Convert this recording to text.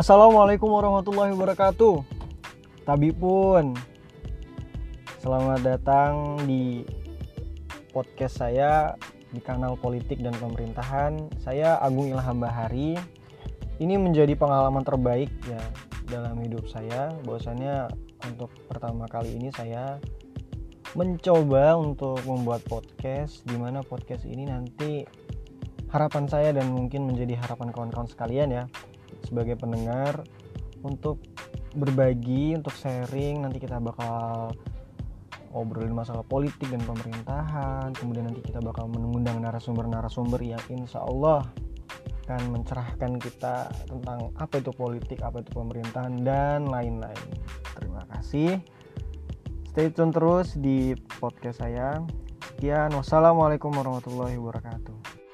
Assalamualaikum warahmatullahi wabarakatuh. Tabi pun. Selamat datang di podcast saya di kanal politik dan pemerintahan. Saya Agung Ilham Bahari. Ini menjadi pengalaman terbaik ya dalam hidup saya. Bahwasannya untuk pertama kali ini saya mencoba untuk membuat podcast di mana podcast ini nanti harapan saya dan mungkin menjadi harapan kawan-kawan sekalian ya sebagai pendengar untuk berbagi, untuk sharing. Nanti kita bakal obrolin masalah politik dan pemerintahan. Kemudian nanti kita bakal mengundang narasumber-narasumber. Yang insya Allah akan mencerahkan kita tentang apa itu politik, apa itu pemerintahan dan lain-lain. Terima kasih. Stay tune terus di podcast saya. Sekian, wassalamualaikum warahmatullahi wabarakatuh.